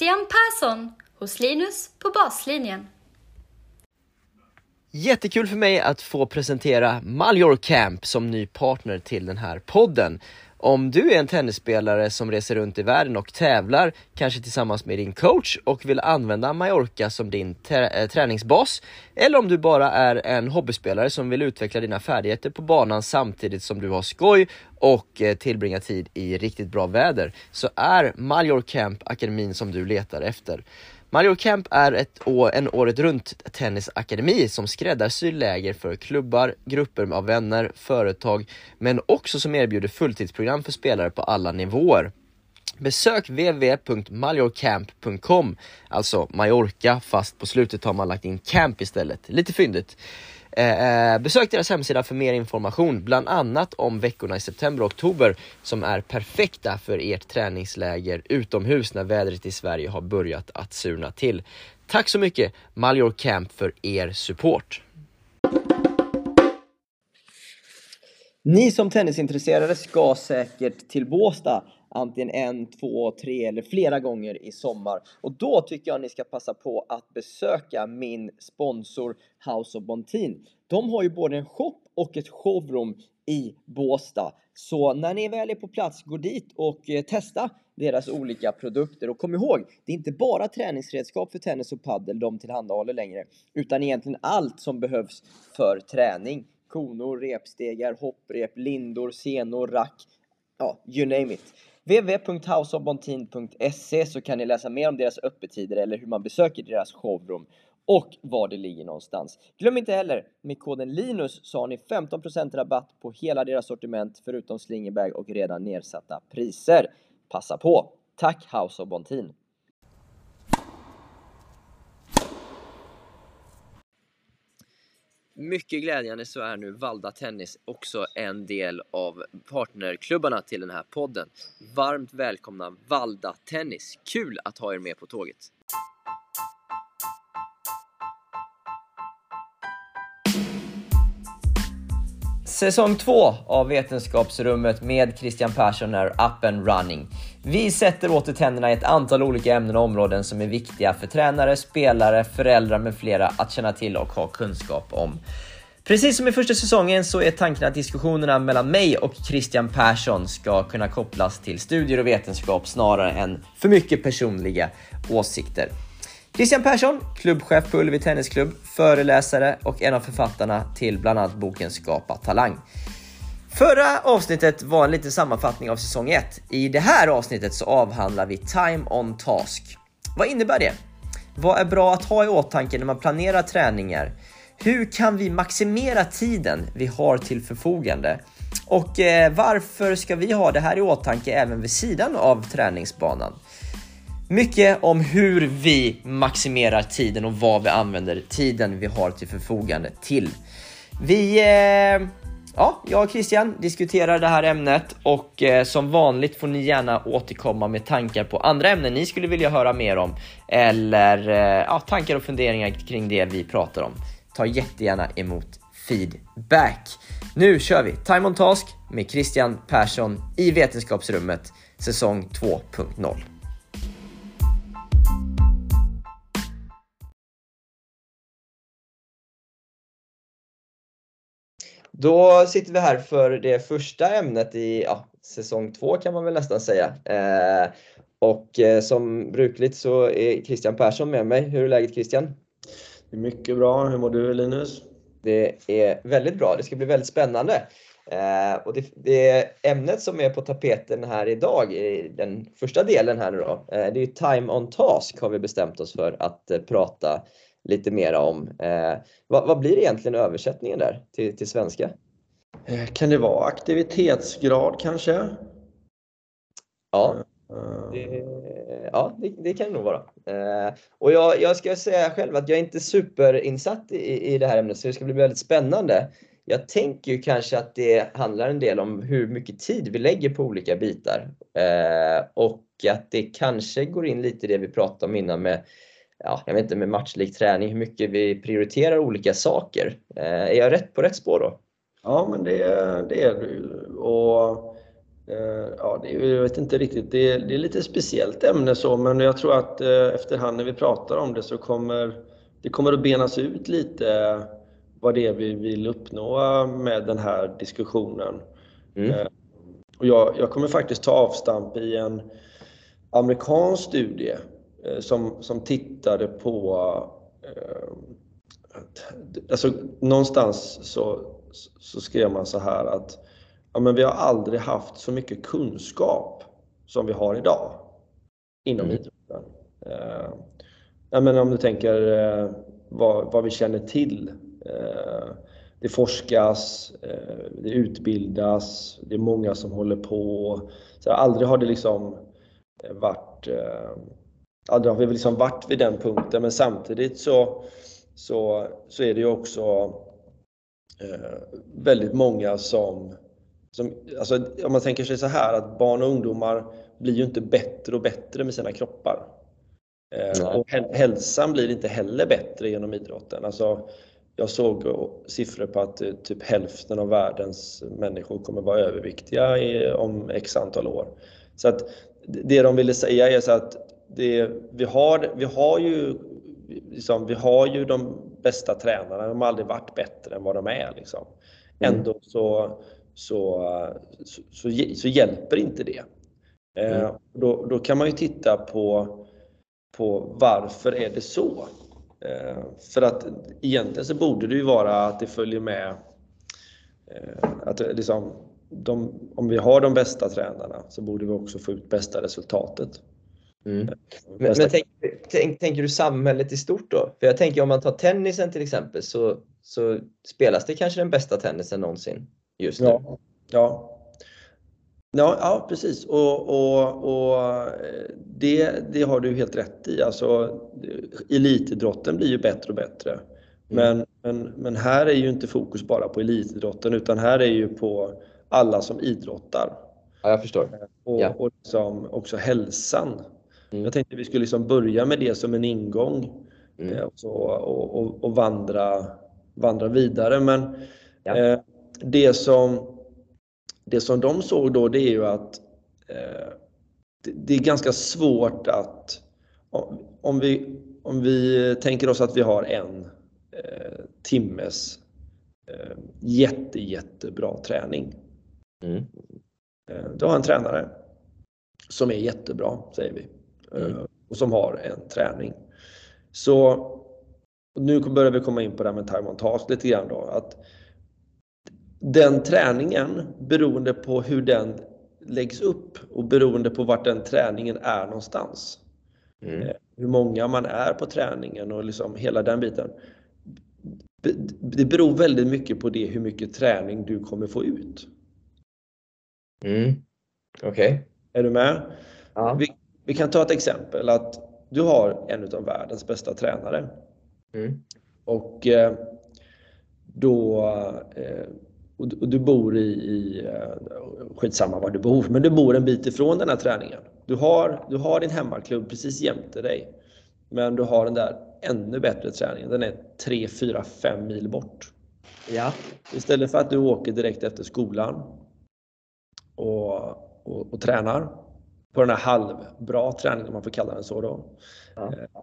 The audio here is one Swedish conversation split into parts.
Christian Persson hos Linus på baslinjen. Jättekul för mig att få presentera Maljor Camp som ny partner till den här podden. Om du är en tennisspelare som reser runt i världen och tävlar, kanske tillsammans med din coach och vill använda Mallorca som din eh, träningsbas, eller om du bara är en hobbyspelare som vill utveckla dina färdigheter på banan samtidigt som du har skoj och tillbringar tillbringa tid i riktigt bra väder, så är Mallorca Camp akademin som du letar efter. Mario Camp är ett år, en året runt tennisakademi som skräddarsyr läger för klubbar, grupper av vänner, företag, men också som erbjuder fulltidsprogram för spelare på alla nivåer. Besök www.mallorcamp.com alltså Mallorca fast på slutet har man lagt in camp istället, lite fyndigt. Eh, eh, besök deras hemsida för mer information, bland annat om veckorna i september och oktober som är perfekta för ert träningsläger utomhus när vädret i Sverige har börjat att surna till. Tack så mycket Malior Camp för er support! Ni som tennisintresserade ska säkert till Båstad antingen en, två, tre eller flera gånger i sommar. Och då tycker jag ni ska passa på att besöka min sponsor House of Bontin. De har ju både en shop och ett showroom i Båstad. Så när ni väl är på plats, gå dit och eh, testa deras olika produkter. Och kom ihåg, det är inte bara träningsredskap för tennis och paddel de tillhandahåller längre, utan egentligen allt som behövs för träning. Konor, repstegar, hopprep, lindor, senor, rack, ja, you name it www.houseofbontin.se så kan ni läsa mer om deras öppettider eller hur man besöker deras showroom och var det ligger någonstans. Glöm inte heller, med koden LINUS så har ni 15% rabatt på hela deras sortiment förutom slingerbag och redan nedsatta priser. Passa på! Tack House of Bontin! Mycket glädjande så är nu Valda Tennis också en del av partnerklubbarna till den här podden. Varmt välkomna Valda Tennis! Kul att ha er med på tåget! Säsong 2 av Vetenskapsrummet med Christian Persson är up and running. Vi sätter åter tänderna i ett antal olika ämnen och områden som är viktiga för tränare, spelare, föräldrar med flera att känna till och ha kunskap om. Precis som i första säsongen så är tanken att diskussionerna mellan mig och Christian Persson ska kunna kopplas till studier och vetenskap snarare än för mycket personliga åsikter. Christian Persson, klubbchef på Ullevi Tennisklubb, föreläsare och en av författarna till bland annat boken Skapa Talang. Förra avsnittet var en liten sammanfattning av säsong 1. I det här avsnittet så avhandlar vi Time on Task. Vad innebär det? Vad är bra att ha i åtanke när man planerar träningar? Hur kan vi maximera tiden vi har till förfogande? Och eh, varför ska vi ha det här i åtanke även vid sidan av träningsbanan? Mycket om hur vi maximerar tiden och vad vi använder tiden vi har till förfogande till. Vi, eh, ja, jag och Christian diskuterar det här ämnet och eh, som vanligt får ni gärna återkomma med tankar på andra ämnen ni skulle vilja höra mer om eller eh, ja, tankar och funderingar kring det vi pratar om. Ta jättegärna emot feedback. Nu kör vi Time on Task med Christian Persson i Vetenskapsrummet säsong 2.0. Då sitter vi här för det första ämnet i ja, säsong två kan man väl nästan säga. Eh, och eh, som brukligt så är Christian Persson med mig. Hur är läget Christian? Det är mycket bra. Hur mår du Linus? Det är väldigt bra. Det ska bli väldigt spännande. Eh, och det, det, ämnet som är på tapeten här idag, i den första delen här nu då, eh, det är Time on Task har vi bestämt oss för att eh, prata lite mera om. Eh, vad, vad, blir egentligen översättningen där till, till svenska? Eh, kan det vara aktivitetsgrad kanske? Ja, eh. det, ja det, det, kan det nog vara. Eh, och jag, jag, ska säga själv att jag är inte superinsatt i, i det här ämnet så det ska bli väldigt spännande. Jag tänker ju kanske att det handlar en del om hur mycket tid vi lägger på olika bitar. Eh, och att det kanske går in lite i det vi pratade om innan med ja, jag vet inte, med matchlik träning, hur mycket vi prioriterar olika saker. Eh, är jag rätt på rätt spår då? Ja, men det, det är du. Och Eh, ja, det jag vet inte riktigt. Det är, det är lite speciellt ämne så, men jag tror att eh, efterhand när vi pratar om det så kommer det kommer att benas ut lite vad det är vi vill uppnå med den här diskussionen. Mm. Och jag, jag, kommer faktiskt ta avstamp i en amerikansk studie som, som tittade på Alltså, någonstans så, så skrev man så här att ja, men vi har aldrig haft så mycket kunskap som vi har idag inom mm. idrotten. Eh, ja, men om du tänker eh, vad, vad, vi känner till. Eh, det forskas, eh, det utbildas, det är många som håller på. Så aldrig har det liksom eh, varit eh, aldrig har vi liksom varit vid den punkten men samtidigt så, så, så är det ju också väldigt många som som, alltså, om man tänker sig så här att barn och ungdomar blir ju inte bättre och bättre med sina kroppar. Eh, och hälsan blir inte heller bättre genom idrotten. Alltså, jag såg siffror på att eh, typ hälften av världens människor kommer vara överviktiga i, om x antal år. Så att det de ville säga är så att det, vi, har, vi, har ju, liksom, vi har ju de bästa tränarna, de har aldrig varit bättre än vad de är. Liksom. Mm. Ändå så så, så, så, så hjälper inte det. Eh, mm. då, då kan man ju titta på, på varför är det så? Eh, för att egentligen så borde det ju vara att det följer med eh, att liksom, de, om vi har de bästa tränarna så borde vi också få ut bästa resultatet. Mm. Men, men tänk, tänk, tänker du samhället i stort då? För jag tänker om man tar tennisen till exempel så, så spelas det kanske den bästa tennisen någonsin just nu. Ja, ja. Ja, ja precis. Och, och, och det, det har du helt rätt i. Alltså, elitidrotten blir ju bättre och bättre. Mm. Men, men, men här är ju inte fokus bara på elitidrotten utan här är ju på alla som idrottar. Ja, jag förstår. Och, ja. och liksom också hälsan. Mm. Jag tänkte vi skulle liksom börja med det som en ingång mm. Eh, och, så, och, och, vandra, vandra vidare. Men ja. eh, det som, det som de såg då det är ju att eh, det, det, är ganska svårt att om vi, om vi tänker oss att vi har en eh, timmes eh, jätte, jättebra träning. Mm. Eh, du har en tränare som är jättebra, säger vi, mm. Eh, och som har en träning. Så nu börjar vi komma in på det här med time on task lite grann då. Att den träningen, beroende på hur den läggs upp och beroende på vart den träningen är någonstans. Mm. Eh, hur många man är på träningen och liksom hela den biten. Det beror väldigt mycket på det hur mycket träning du kommer få ut. Mm. Okej. Okay. Är du med? Ja. Vi, kan ta ett exempel att du har en av världens bästa tränare. Mm. Och eh, då eh, och du bor i, i, eh, skitsamma var du bor, men du bor en bit ifrån den här träningen. Du har, du har din hemmaklubb precis jämte dig. Men du har den där ännu bättre träningen. Den är 3, 4, 5 mil bort. Ja. Istället för att du åker direkt efter skolan och, och, och tränar på den här halvbra träningen, om man får kalla den så då. Ja. Eh,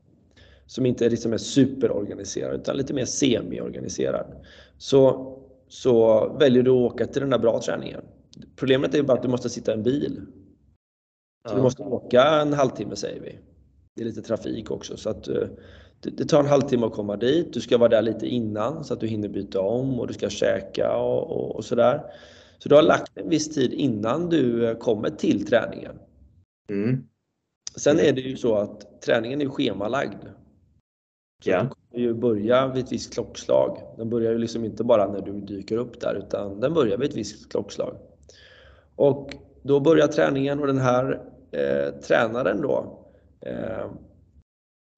som inte liksom är superorganiserad utan lite mer semi-organiserad. Så så väljer du att åka till den där bra träningen. Problemet är bara att du måste sitta i en bil. Så ja. du måste åka en halvtimme säger vi. Det är lite trafik också så att eh, det tar en halvtimme att komma dit. Du ska vara där lite innan så att du hinner byta om och du ska käka och, och, och sådär. Så du har lagt en viss tid innan du eh, kommer till träningen. Mm. Sen är det ju så att träningen är schemalagd. Så ja. Den kommer ju börja vid ett visst klockslag. Den börjar ju liksom inte bara när du dyker upp där utan den börjar vid ett visst klockslag. Och då börjar träningen och den här eh, tränaren då eh,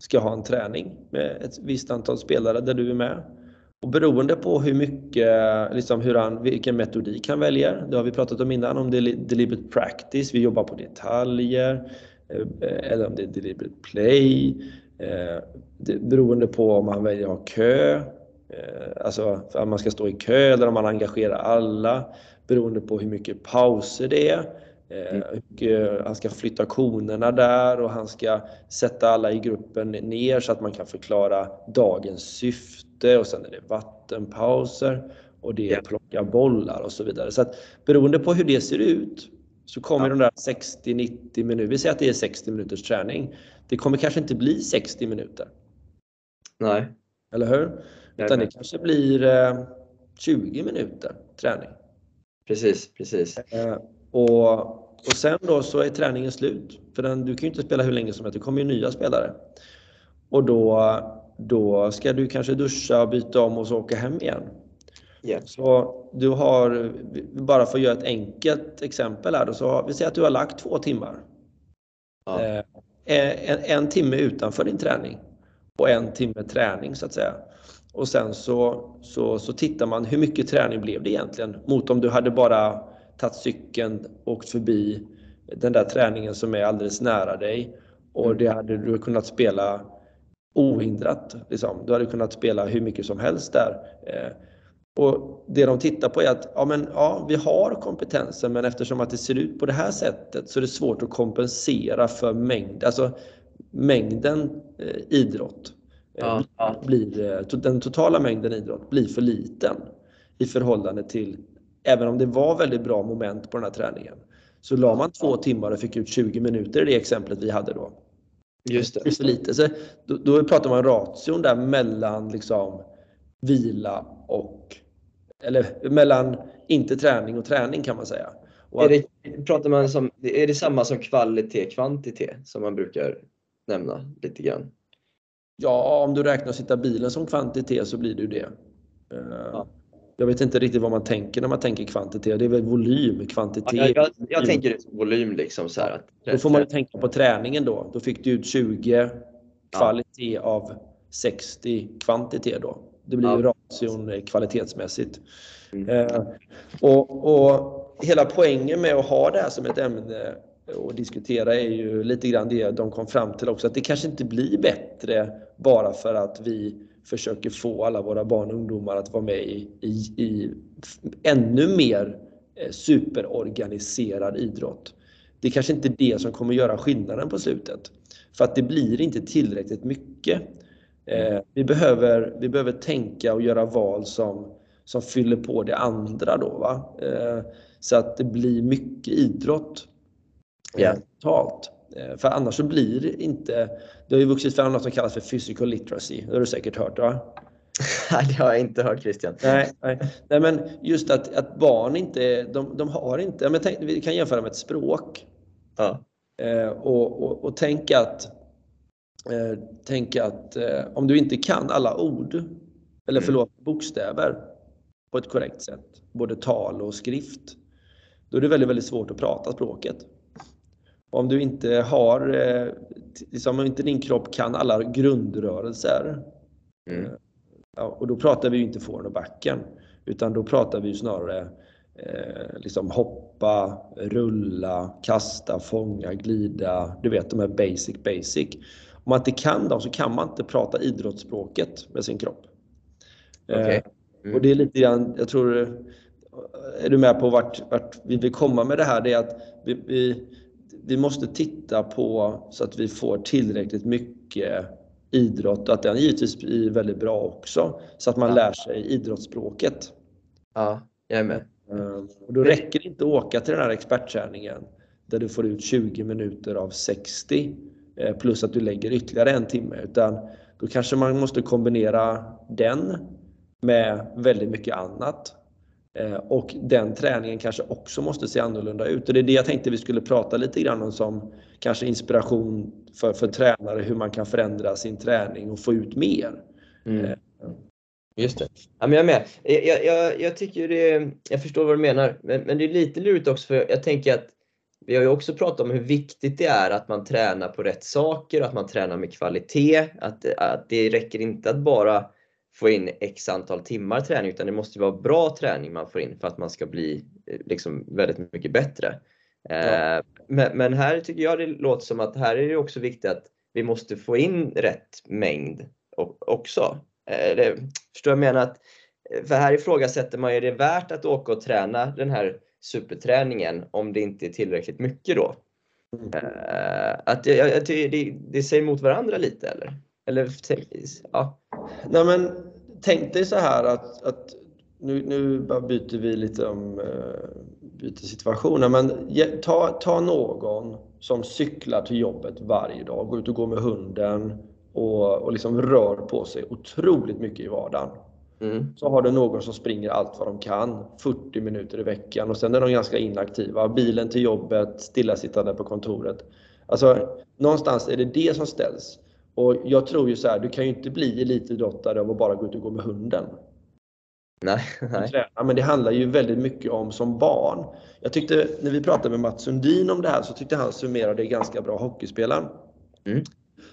ska ha en träning med ett visst antal spelare där du är med. Och beroende på hur mycket, liksom hur han, vilken metodik han väljer, det har vi pratat om innan, om det är deliberate practice, vi jobbar på detaljer, eh, eller om det är deliberate play, Eh, beroende på om man väljer att ha kö, eh, alltså att man ska stå i kö eller om man engagerar alla, beroende på hur mycket pauser det är, Mm. Han ska flytta konerna där och han ska sätta alla i gruppen ner så att man kan förklara dagens syfte och sen är det vattenpauser och det är plocka bollar och så vidare. Så att beroende på hur det ser ut så kommer ja. de där 60-90 minuter, vi säger att det är 60 minuters träning. Det kommer kanske inte bli 60 minuter. Nej. Eller hur? Utan det kanske blir 20 minuter träning. Precis, precis. Eh, och, och sen då så är träningen slut. För den, du kan ju inte spela hur länge som helst, det kommer ju nya spelare. Och då, då ska du kanske duscha, byta om och så åka hem igen. Yeah. Så du har, bara för att göra ett enkelt exempel här då, så vi säger att du har lagt två timmar. Ja. Eh, en, en timme utanför din träning och en timme träning så att säga. Och sen så, så, så tittar man hur mycket träning blev det egentligen mot om du hade bara tagit cykeln, åkt förbi den där träningen som är alldeles nära dig och mm. det hade du kunnat spela ohindrat. Liksom. Du hade kunnat spela hur mycket som helst där. Eh, och Det de tittar på är att ja, men, ja, vi har kompetensen men eftersom att det ser ut på det här sättet så är det svårt att kompensera för mängd, alltså mängden eh, idrott. Ja, ja. Blir, eh, den totala mängden idrott blir för liten i förhållande till, även om det var väldigt bra moment på den här träningen, så la man två timmar och fick ut 20 minuter i det exemplet vi hade då. Just det. för lite. Så då, då pratar man ration där mellan liksom vila och eller mellan inte träning och träning kan man säga. Och är, det, pratar man som, är det samma som kvalitet, kvantitet som man brukar nämna lite grann? Ja, om du räknar sitta bilen som kvantitet så blir det ju det. Eh, ja. Jag vet inte riktigt vad man tänker när man tänker kvantitet. Det är väl volym, kvantitet. Ja, jag, jag, tänker volym liksom. Så att, då får man ju tänka på träningen då. Då fick du ut 20 kvalitet ja. av 60 kvantitet då. Det blir ju ration kvalitetsmässigt. Mm. Eh, och, och hela poängen med att ha det här som ett ämne och diskutera är ju lite grann det de kom fram till också, att det kanske inte blir bättre bara för att vi försöker få alla våra barn och ungdomar att vara med i, i, i ännu mer eh, superorganiserad idrott. Det är kanske inte det som kommer göra skillnaden på slutet. För att det blir inte tillräckligt mycket. Eh, vi, behöver, vi behöver tänka och göra val som, som fyller på det andra då. Va? Eh, så att det blir mycket idrott yeah. totalt. Eh, för annars så blir det inte... Det har ju vuxit fram något som kallas för physical literacy. Det har du säkert hört va? det har jag inte hört Christian. Nej, nej. nej men just att, att barn inte, de, de har inte, men tänk, vi kan jämföra med ett språk. Ja. Eh, och, och, och tänk att, eh, tänk att eh, om du inte kan alla ord, eller mm. förlåt, bokstäver på ett korrekt sätt, både tal och skrift, då är det väldigt, väldigt svårt att prata språket. Om du inte har, eh, liksom, om inte din kropp kan alla grundrörelser. Mm. Eh, ja, och då pratar vi ju inte forehand och backen. Utan då pratar vi snarare eh, liksom hoppa, rulla, kasta, fånga, glida. Du vet de här basic, basic. Om man inte kan dem så kan man inte prata idrottsspråket med sin kropp. Okay. Eh, mm. Och det är lite grann, jag tror, är du med på vart, vart vi vill komma med det här? Det är att vi, vi vi måste titta på så att vi får tillräckligt mycket idrott och att den givetvis blir väldigt bra också. Så att man ja. lär sig idrottsspråket. Ja, jag är med. Ehm, och då räcker det inte att åka till den här expertträningen där du får ut 20 minuter av 60 eh, plus att du lägger ytterligare en timme utan då kanske man måste kombinera den med väldigt mycket annat och den träningen kanske också måste se annorlunda ut. Och det är det jag tänkte vi skulle prata lite grann om som kanske inspiration för, för tränare, hur man kan förändra sin träning och få ut mer. Mm. Eh, Just det. Ja, men jag är med. Jag, jag, jag, tycker det, jag förstår vad du menar, men, men det är lite lurigt också för jag tänker att vi har ju också pratat om hur viktigt det är att man tränar på rätt saker, att man tränar med kvalitet. Att, att det räcker inte att bara få in x antal timmar träning utan det måste vara bra träning man får in för att man ska bli eh, liksom väldigt mycket bättre. Ja. Eh, men, men, här tycker jag det låter som att här är det också viktigt att vi måste få in rätt mängd också. Eller, förstår jag menar? Att, för här ifrågasätter man, är det värt att åka och träna den här superträningen om det inte är tillräckligt mycket då. Mm. Att det, det, det säger emot varandra lite eller? Eller ja. Nej men tänk dig så här att, att nu, nu byter vi lite om uh, byter situationer men ta, ta någon som cyklar till jobbet varje dag, går ut och går med hunden och, och liksom rör på sig otroligt mycket i vardagen. Mm. Så har du någon som springer allt vad de kan, 40 minuter i veckan och sen är de ganska inaktiva. Bilen till jobbet, stillasittande på kontoret. Alltså, någonstans är det det som ställs. Och jag tror ju så här, du kan ju inte bli elitidrottare av att bara gå ut och gå med hunden. Nej, nej. Men det handlar ju väldigt mycket om som barn. Jag tyckte, när vi pratade med Mats Sundin om det här, så tyckte han summerade det ganska bra, hockeyspelaren. Mm.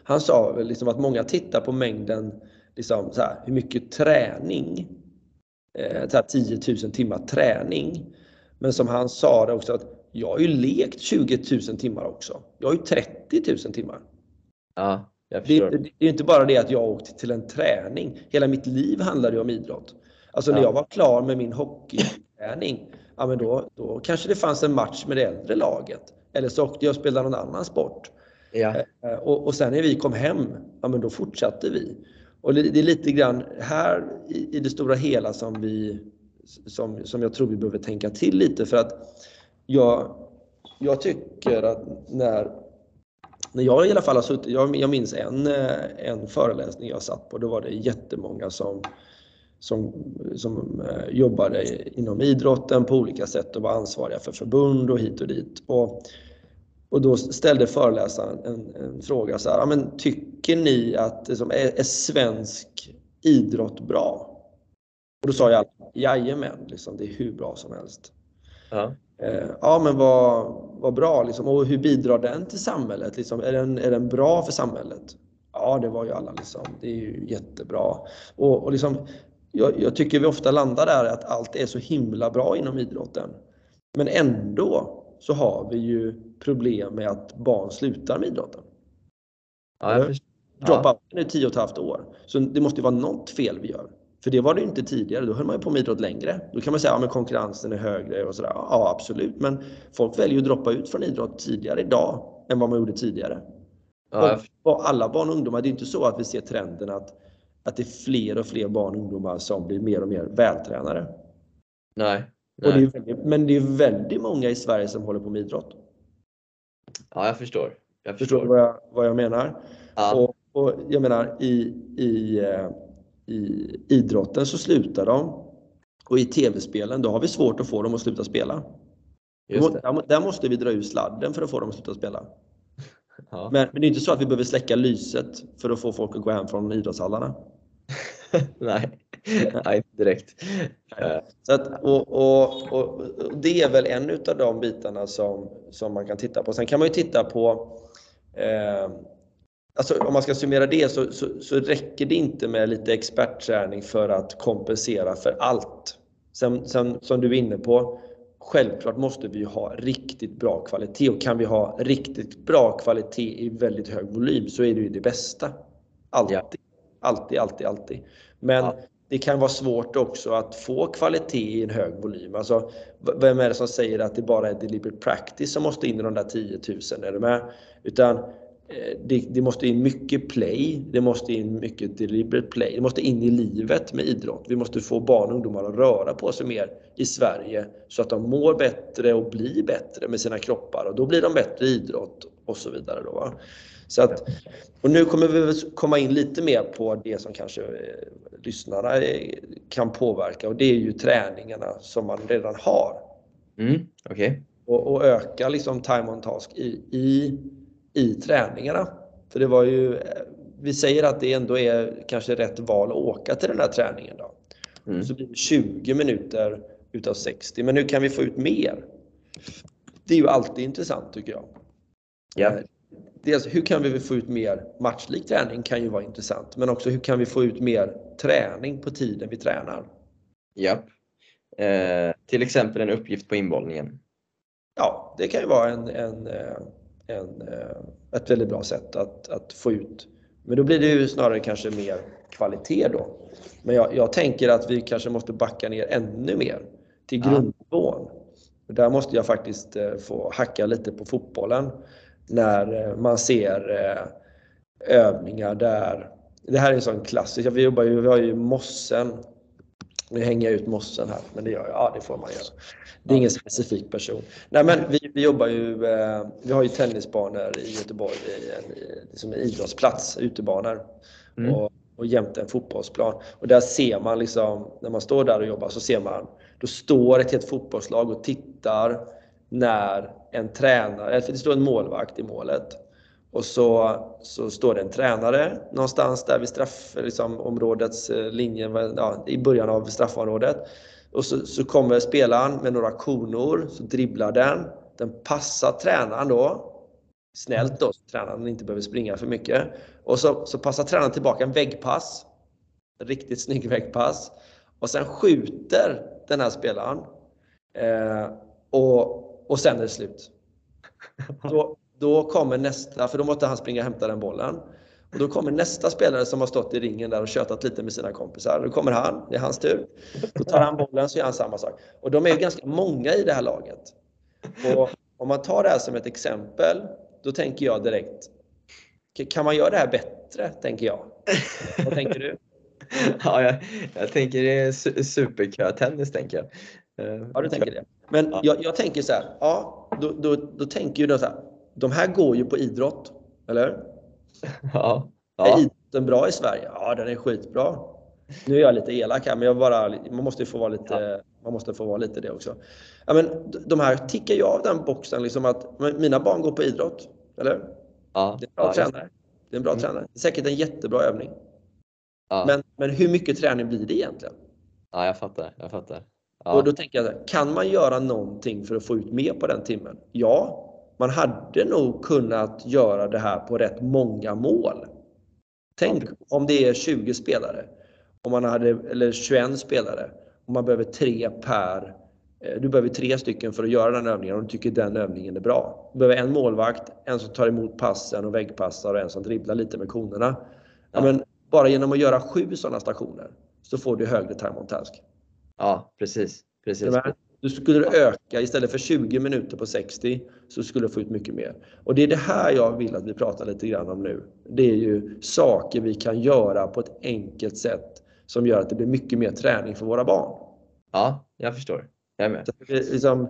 Han sa liksom att många tittar på mängden liksom så här, hur mycket träning, eh, så här 10 000 timmar träning. Men som han sa det också att jag har ju lekt 20 000 timmar också. Jag har ju 30 000 timmar. Ja, Det, det, är inte bara det att jag åkte till en träning. Hela mitt liv handlade ju om idrott. Alltså när jag var klar med min hockeyträning, ja men då, då kanske det fanns en match med det äldre laget. Eller så åkte jag och spelade någon annan sport. Ja. Eh, och, och sen när vi kom hem, ja men då fortsatte vi. Och det är lite grann här i, det stora hela som, vi, som, som jag tror vi behöver tänka till lite för att jag, jag tycker att när, när jag i alla fall har suttit, jag, jag minns en, eh, en föreläsning jag satt på, då var det jättemånga som, som, som eh, jobbade inom idrotten på olika sätt och var ansvariga för förbund och hit och dit. Och och då ställde föreläsaren en, en fråga så här, men tycker ni att liksom, är, är svensk idrott bra? Och då sa jag, jajamän, liksom, det är hur bra som helst. Ja, ja men vad, vad bra, liksom. och hur bidrar den till samhället? Liksom, är, den, är den bra för samhället? Ja, det var ju alla liksom. Det är ju jättebra. Och, och liksom, jag, jag tycker vi ofta landar där att allt är så himla bra inom idrotten. Men ändå så har vi ju problem med att barn slutar med idrotten. Ja. Dropouten är 10 och ett halvt år. Så det måste ju vara något fel vi gör. För det var det inte tidigare. Då höll man ju på med idrott längre. Då kan man säga att ja, konkurrensen är högre och sådär. Ja, absolut. Men folk väljer att droppa ut från idrott tidigare idag än vad man gjorde tidigare. Ja, och alla barn och ungdomar, det är inte så att vi ser trenden att, att det är fler och fler barn och ungdomar som blir mer och mer vältränade. Nej. nej. Det väldigt, men det är väldigt många i Sverige som håller på med idrott. Ja, jag förstår. Jag förstår, förstår vad, jag, vad jag menar. Ja. Och, och, jag menar i, i, eh, i idrotten så slutar de och i tv-spelen då har vi svårt att få dem att sluta spela. Där, där, måste vi dra ur sladden för att få dem att sluta spela. Ja. Men, men det är inte så att vi behöver släcka lyset för att få folk att gå hem från idrottshallarna. Nej, Nej, direkt. Så att, och, och, och, det är väl en av de bitarna som, som man kan titta på. Sen kan man ju titta på eh, Alltså, om man ska summera det så, så, så, räcker det inte med lite expertträning för att kompensera för allt. Sen, sen, som du är inne på, självklart måste vi ha riktigt bra kvalitet och kan vi ha riktigt bra kvalitet i väldigt hög volym så är det ju det bästa. Alltid. Ja. Alltid, alltid, alltid. Men ja. det kan vara svårt också att få kvalitet i en hög volym. Alltså, vem är det som säger att det bara är deliberate practice som måste in i de där 10 000? Är du med? Utan det, det, måste in mycket play, det måste in mycket deliberate play, det måste in i livet med idrott. Vi måste få barn och ungdomar att röra på sig mer i Sverige så att de mår bättre och blir bättre med sina kroppar och då blir de bättre i idrott och så vidare. Då, va? Så att, och nu kommer vi komma in lite mer på det som kanske eh, lyssnarna eh, kan påverka och det är ju träningarna som man redan har. Mm, okay. och, och, öka liksom time on task i, i, i träningarna. För det var ju, eh, vi säger att det ändå är kanske rätt val att åka till den här träningen. Då. Mm. Så blir det 20 minuter utav 60, men nu kan vi få ut mer. Det är ju alltid intressant tycker jag. Ja dels hur kan vi få ut mer matchlik träning kan ju vara intressant, men också hur kan vi få ut mer träning på tiden vi tränar? Ja. Eh, till exempel en uppgift på inbollningen. Ja, det kan ju vara en, en, eh, en, eh, ett väldigt bra sätt att, att få ut. Men då blir det ju snarare kanske mer kvalitet då. Men jag, jag tänker att vi kanske måste backa ner ännu mer till grundnivån. Där måste jag faktiskt eh, få hacka lite på fotbollen när eh, man ser övningar där. Det här är en sån klassisk, vi jobbar ju, vi har ju mossen. Nu hänger jag ut mossen här, men det gör jag. Ja, det får man göra. Det är ingen specifik person. Nej, men vi, vi jobbar ju, vi har ju tennisbanor i Göteborg, en, som är idrottsplats, utebanor. Mm. Och, och jämte en fotbollsplan. Och där ser man liksom, när man står där och jobbar så ser man, då står ett helt fotbollslag och tittar när en tränare, det står en målvakt i målet. Och så, så står det en tränare någonstans där vid straffområdets liksom, linje, ja, i början av straffområdet. Och så, så kommer spelaren med några konor, så dribblar den. Den passar tränaren då snällt då, så tränaren inte behöver springa för mycket. Och så, så passar tränaren tillbaka en väggpass. En riktigt snygg väggpass. Och sen skjuter den här spelaren. Eh, och, och sen är det slut. Då, då kommer nästa, för då måste han springa och hämta den bollen. Och då kommer nästa spelare som har stått i ringen där och tjötat lite med sina kompisar. Då kommer han, det är hans tur. Då tar han bollen så gör han samma sak. Och de är ju ganska många i det här laget. Och om man tar det här som ett exempel då tänker jag direkt, kan man göra det här bättre? Tänker jag. Vad tänker du? ja, jag, jag tänker det är superkö-tennis, tänker jag. Eh, ja, du tänker det. Men ja. jag, jag, tänker så här, ja, då, då, då tänker ju de så här, de här går ju på idrott, eller Ja. ja. Är idrotten bra i Sverige? Ja, den är skitbra. Nu är jag lite elak här, men jag bara, man måste ju få vara lite, ja. man måste få vara lite det också. Ja, men de här tickar ju av den boxen, liksom att mina barn går på idrott. Eller? Ja. Det är en bra ja, tränare. Det är en bra mm. tränare. Det är säkert en jättebra övning. Ja. Men, men hur mycket träning blir det egentligen? Ja, jag fattar. Jag fattar. Ja. Och då tänker jag, kan man göra någonting för att få ut mer på den timmen? Ja, man hade nog kunnat göra det här på rätt många mål. Tänk om det är 20 spelare, om man hade, eller 21 spelare, och man behöver tre per Eh, du behöver tre stycken för att göra den övningen och du tycker den övningen är bra. Du behöver en målvakt, en som tar emot passen och väggpassar och en som dribblar lite med konerna. Ja. Men bara genom att göra sju sådana stationer så får du högre time on task. Ja, precis. precis. Du skulle öka, istället för 20 minuter på 60, så skulle du få ut mycket mer. Och det är det här jag vill att vi pratar lite grann om nu. Det är ju saker vi kan göra på ett enkelt sätt som gör att det blir mycket mer träning för våra barn. Ja, jag förstår. Jag är med. Det, liksom,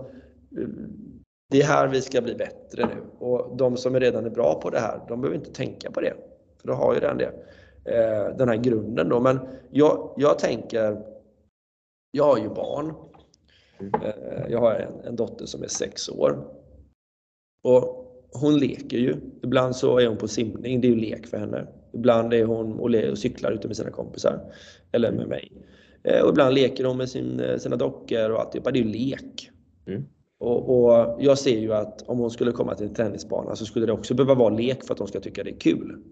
det är här vi ska bli bättre nu och de som redan är bra på det här, de behöver inte tänka på det. För då har ju redan det. Eh, den här grunden då. Men jag, jag tänker, jag har ju barn. Eh, jag har en, en dotter som är sex år. Och hon leker ju. Ibland så är hon på simning, det är ju lek för henne. Ibland är hon och cyklar ute med sina kompisar. Eller med mig. Eh, och ibland leker de med sin, eh, sina dockor och alltihopa. Det är ju lek. Mm. Och, och, jag ser ju att om hon skulle komma till en tennisbana så skulle det också behöva vara lek för att de ska tycka det är kul.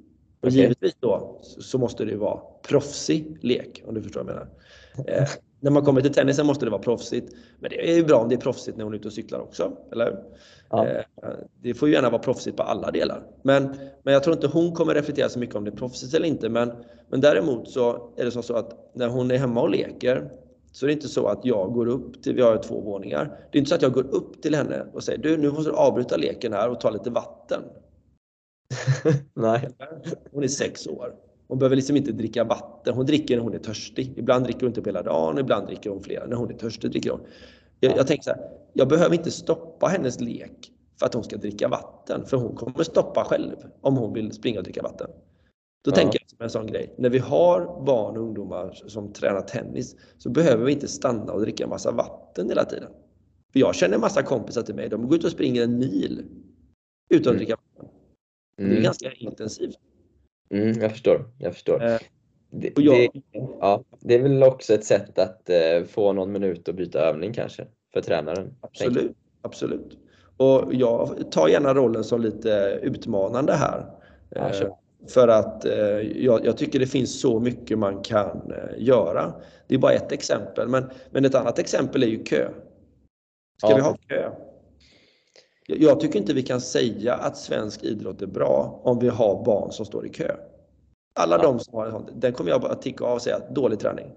Och okay. givetvis då så måste det vara proffsig lek, om du förstår vad jag menar. När man kommer till tennisen måste det vara proffsigt. Men det är ju bra om det är proffsigt när hon är ute och cyklar också. Eller? Ja. Eh, det får ju gärna vara proffsigt på alla delar. Men, men jag tror inte hon kommer reflektera så mycket om det är proffsigt eller inte. Men, men däremot så är det som så att när hon är hemma och leker så är det inte så att jag går upp till, vi har två våningar. Det är inte så att jag går upp till henne och säger du nu måste du avbryta leken här och ta lite vatten. Nej. Hon är sex år. Hon behöver liksom inte dricka vatten. Hon dricker när hon är törstig. Ibland dricker hon inte på hela dagen, ibland dricker hon flera. När hon är törstig dricker hon. Jag, jag tänker så här, jag behöver inte stoppa hennes lek för att hon ska dricka vatten. För hon kommer stoppa själv om hon vill springa och dricka vatten. Då ja. tänker jag som en sån grej. När vi har barn och ungdomar som tränar tennis så behöver vi inte stanna och dricka en massa vatten hela tiden. För jag känner en massa kompisar till mig, de går ut och springer en mil utan att mm. dricka vatten. Det är mm. ganska intensivt. Mm, jag förstår. Jag förstår. Eh, det, jag, det, ja, det är väl också ett sätt att eh, få någon minut att byta övning kanske för tränaren. Absolut. absolut. Och jag tar gärna rollen som lite utmanande här. Ja, eh, för att eh, jag, jag, tycker det finns så mycket man kan eh, göra. Det är bara ett exempel. Men, men ett annat exempel är ju kö. Ska ja. vi ha kö? Jag tycker inte vi kan säga att svensk idrott är bra om vi har barn som står i kö. Alla ja. de som har en sån, den kommer jag bara ticka av och säga dålig träning.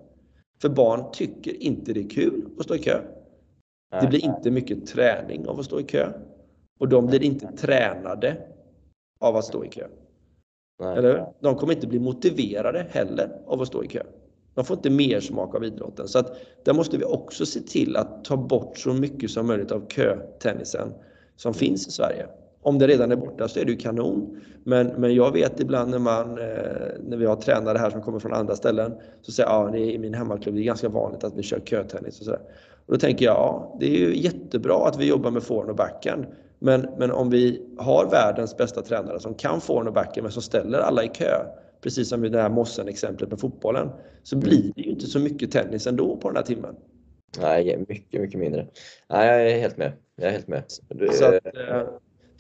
För barn tycker inte det är kul att stå i kö. Det blir inte mycket träning av att stå i kö. Och de blir inte tränade av att stå i kö. Nej. Eller De kommer inte bli motiverade heller av att stå i kö. De får inte mer smak av idrotten. Så att där måste vi också se till att ta bort så mycket som möjligt av kötennisen som finns i Sverige. Om det redan är borta så är det ju kanon. Men, men jag vet ibland när, man, eh, när vi har tränare här som kommer från andra ställen så säger jag ah, i min hemmaklubb det är ganska vanligt att vi kör kötennis och sådär. Och då tänker jag ja, det är ju jättebra att vi jobbar med forehand och backhand. Men, men om vi har världens bästa tränare som kan forehand och backhand men som ställer alla i kö precis som i det här Mossen-exemplet med fotbollen, så blir det ju inte så mycket tennis ändå på den här timmen. Nej, mycket, mycket mindre. Nej, jag är helt med. Jag är helt med. Så att, eh,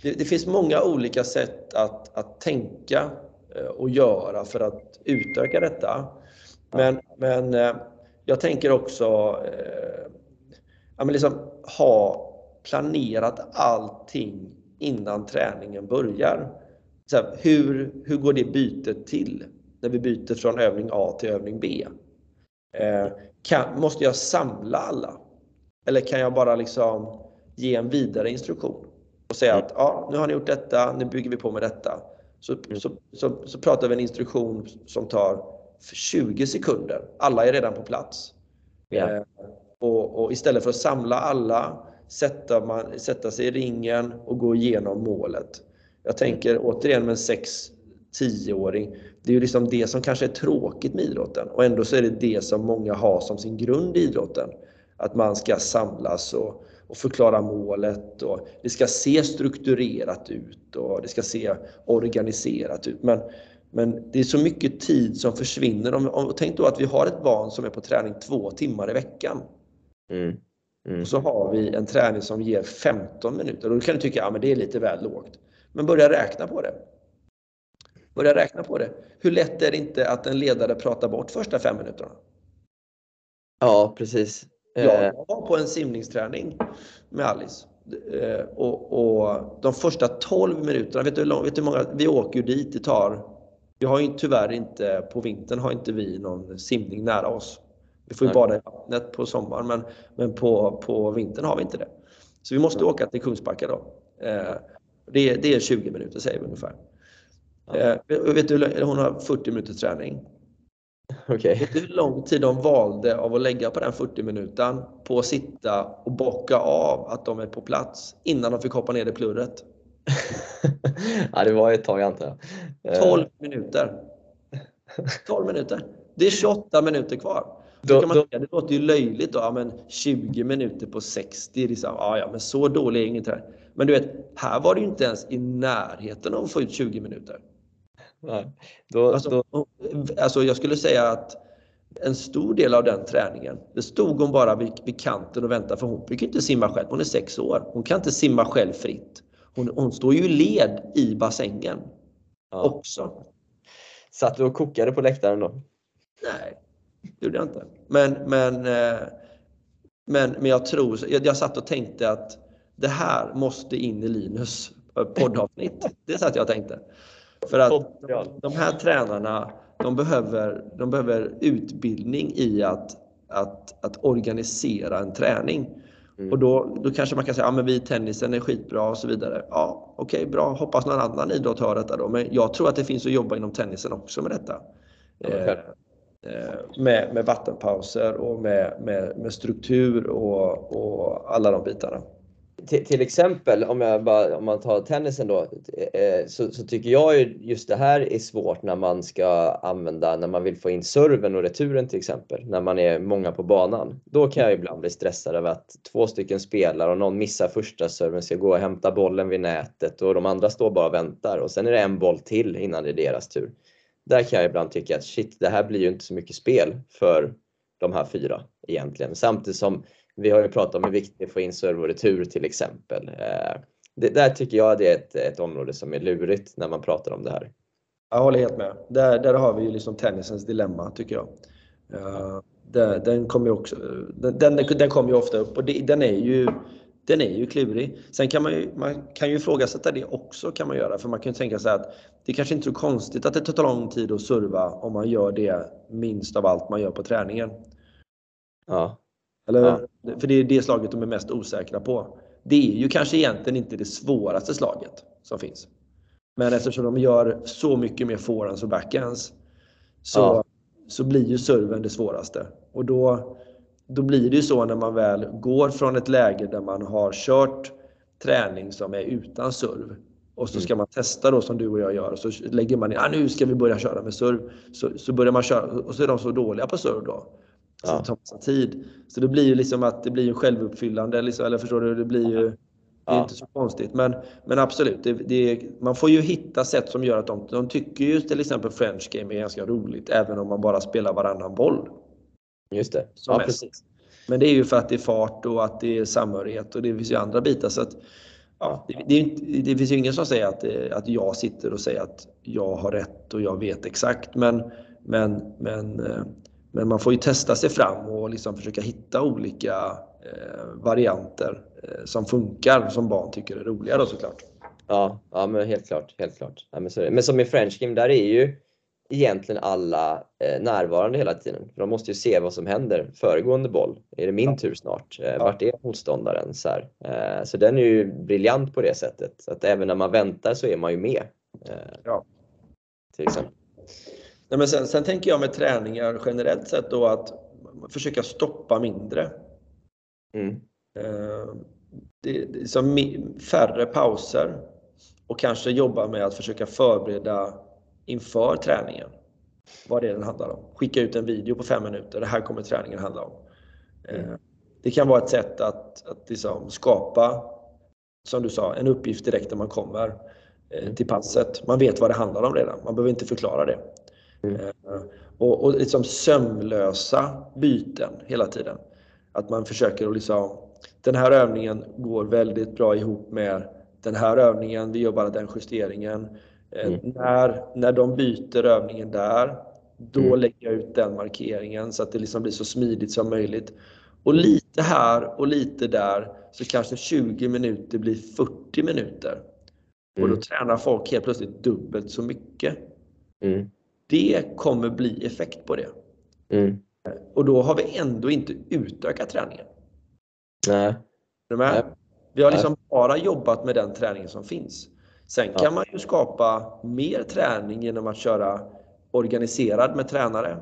det, det, finns många olika sätt att, att tänka eh, och göra för att utöka detta. Men, men eh, jag tänker också ja, men liksom ha planerat allting innan träningen börjar. Så här, hur, hur går det bytet till när vi byter från övning A till övning B? Eh, kan, måste jag samla alla? Eller kan jag bara liksom ge en vidare instruktion och säga att ja, nu har ni gjort detta, nu bygger vi på med detta. Så, så, så, så pratar vi en instruktion som tar 20 sekunder. Alla är redan på plats. Ja. Eh, och, och, istället för att samla alla, sätta, man, sätta sig i ringen och gå igenom målet. Jag tänker återigen med en 6-10-åring. Det är ju liksom det som kanske är tråkigt med idrotten och ändå så är det det som många har som sin grund i idrotten. Att man ska samlas och, och förklara målet och det ska se strukturerat ut och det ska se organiserat ut. Men, men det är så mycket tid som försvinner. Om, om, tänk då att vi har ett barn som är på träning två timmar i veckan. Mm. Mm. Och så har vi en träning som ger 15 minuter. Och då kan du tycka att ja, det är lite väl lågt. Men börja räkna på det. Börja räkna på det. Hur lätt är det inte att en ledare pratar bort första fem minuterna? Ja, precis. Jag eh. var på en simningsträning med Alice. Eh, och, och de första 12 minuterna, vet du, hur lång, vet du hur många, vi åker ju dit, det tar, vi har ju tyvärr inte, på vintern har inte vi någon simning nära oss. Vi får ju bada i vattnet på sommaren men, men på, på vintern har vi inte det. Så vi måste åka till Kungsbacka då. Eh, det, är, det är 20 minuter säger vi ungefär. Eh, vet du, hon har 40 minuters träning. Okay. Vet du hur lång tid de valde av att lägga på den 40 minuten på att sitta och bocka av att de är på plats innan de fick hoppa ner i plurret? ja, det var ett tag antar jag. 12 eh. minuter. 12 minuter. Det är 28 minuter kvar. Då, kan man då, det låter ju löjligt då, ja, men 20 minuter på 60, liksom, ja, ja, men så dålig är ingen träning. Men du vet, här var det ju inte ens i närheten av att få ut 20 minuter. Nej, då, alltså, då... alltså jag skulle säga att en stor del av den träningen, det stod hon bara vid, vid kanten och väntade för hon fick inte simma själv. Hon är sex år. Hon kan inte simma själv fritt. Hon, hon står ju i led i bassängen ja. också. Satt du och kokade på läktaren då? Nej, det gjorde jag inte. Men, men, eh, men, men jag tror, jag, jag satt och tänkte att det här måste in i Linus poddavsnitt. Det satt jag och tänkte. För att de här tränarna, de behöver, de behöver utbildning i att, att, att organisera en träning. Mm. Och då, då kanske man kan säga, ja men vi tennisen är skitbra och så vidare. Ja, okej, okay, bra. Hoppas någon annan idrott har detta då. Men jag tror att det finns att jobba inom tennisen också med detta. Eh, eh, med, med vattenpauser och med, med, med struktur och, och alla de bitarna till, exempel om, jag bara, om man tar tennisen då, eh, så, så, tycker jag ju just det här är svårt när man ska använda, när man vill få in serven och returen till exempel, när man är många på banan. Då kan jag ibland bli stressad över att två stycken spelar och någon missar första serven, ska gå och hämta bollen vid nätet och de andra står bara och väntar och sen är det en boll till innan det är deras tur. Där kan jag ibland tycka att shit, det här blir ju inte så mycket spel för de här fyra egentligen. Samtidigt som vi har ju pratat om hur viktigt det är att få in serve och retur till exempel. Eh, det, där tycker jag det är ett, ett område som är lurigt när man pratar om det här. Jag håller helt med. Där, där har vi ju liksom tennisens dilemma tycker jag. Uh, där, den kommer ju också, den, den, den kommer ju ofta upp och det, den är ju den är ju klurig. Sen kan man ju, man kan ju ifrågasätta det också kan man göra för man kan ju tänka sig att det kanske inte är så konstigt att det tar lång tid att serva om man gör det minst av allt man gör på träningen. Ja. Eller, ja. För det är det slaget de är mest osäkra på. Det är ju kanske egentligen inte det svåraste slaget som finns. Men eftersom de gör så mycket mer forehands och backhands så, ja. så blir ju serven det svåraste. Och då, då blir det ju så när man väl går från ett läge där man har kört träning som är utan serv och så ska mm. man testa då som du och jag gör och så lägger man in, ah, nu ska vi börja köra med serv. Så, så börjar man köra och så är de så dåliga på serv då. Så ja. det tar massa tid. Så det blir ju liksom att det blir självuppfyllande, liksom, eller förstår du? Det blir ju det är inte så konstigt. Men, men absolut, det, det, man får ju hitta sätt som gör att de, de tycker ju till exempel French Game är ganska roligt även om man bara spelar varannan boll. Just det. Ja, precis. Men det är ju för att det är fart och att det är samhörighet och det finns ju andra bitar. Så att, ja, det, det, det finns ju ingen som säger att, att jag sitter och säger att jag har rätt och jag vet exakt. Men, men, men, eh, men man får ju testa sig fram och liksom försöka hitta olika eh, varianter eh, som funkar som barn tycker är roliga då såklart. Ja, ja men helt klart. Helt klart. Ja, men, så men som i French Game, där är ju egentligen alla eh, närvarande hela tiden. För de måste ju se vad som händer. Föregående boll, är det min ja. tur snart? Eh, ja. Vart är motståndaren? Så, eh, så den är ju briljant på det sättet. Att även när man väntar så är man ju med. Eh, ja. Till exempel. Nej, men sen, sen, tänker jag med träningar generellt sett då att försöka stoppa mindre. Mm. Eh, det, det, som färre pauser och kanske jobba med att försöka förbereda inför träningen. Vad det är den handlar om. Skicka ut en video på fem minuter. Det här kommer träningen handla om. Mm. Det kan vara ett sätt att, att liksom skapa, som du sa, en uppgift direkt när man kommer eh, mm. till passet. Man vet vad det handlar om redan. Man behöver inte förklara det. Mm. Eh, och, och liksom sömlösa byten hela tiden. Att man försöker att liksom, den här övningen går väldigt bra ihop med den här övningen, vi gör bara den justeringen. Eh, mm. När, när de byter övningen där, då mm. lägger jag ut den markeringen så att det liksom blir så smidigt som möjligt. Och lite här och lite där så kanske 20 minuter blir 40 minuter. Mm. Och då mm. tränar folk helt plötsligt dubbelt så mycket. Mm. Det kommer bli effekt på det. Mm. Och då har vi ändå inte utökat träningen. Nej. Nej. Vi har liksom bara jobbat med den träningen som finns. Sen kan man ju skapa mer träning genom att köra organiserad med tränare.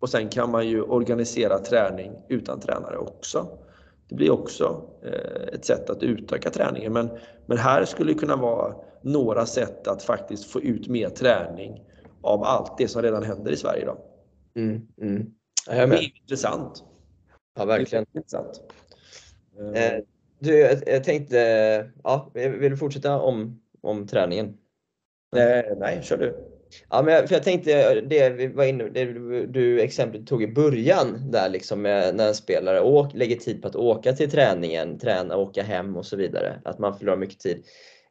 Och sen kan man ju organisera träning utan tränare också. Det blir också eh, ett sätt att utöka träningen. Men, men här skulle det kunna vara några sätt att faktiskt få ut mer träning av allt det som redan händer i Sverige idag. Mm, mm. det är intressant. Ja, verkligen. Intressant. Eh, du, jag, jag tänkte, ja, vill du fortsätta om om träningen? Nej, nej kör du. Ja, men jag, för jag tänkte det vi var inne det du exemplet tog i början där liksom när en spelare åk, lägger tid på att åka till träningen, träna, åka hem och så vidare. Att man förlorar mycket tid.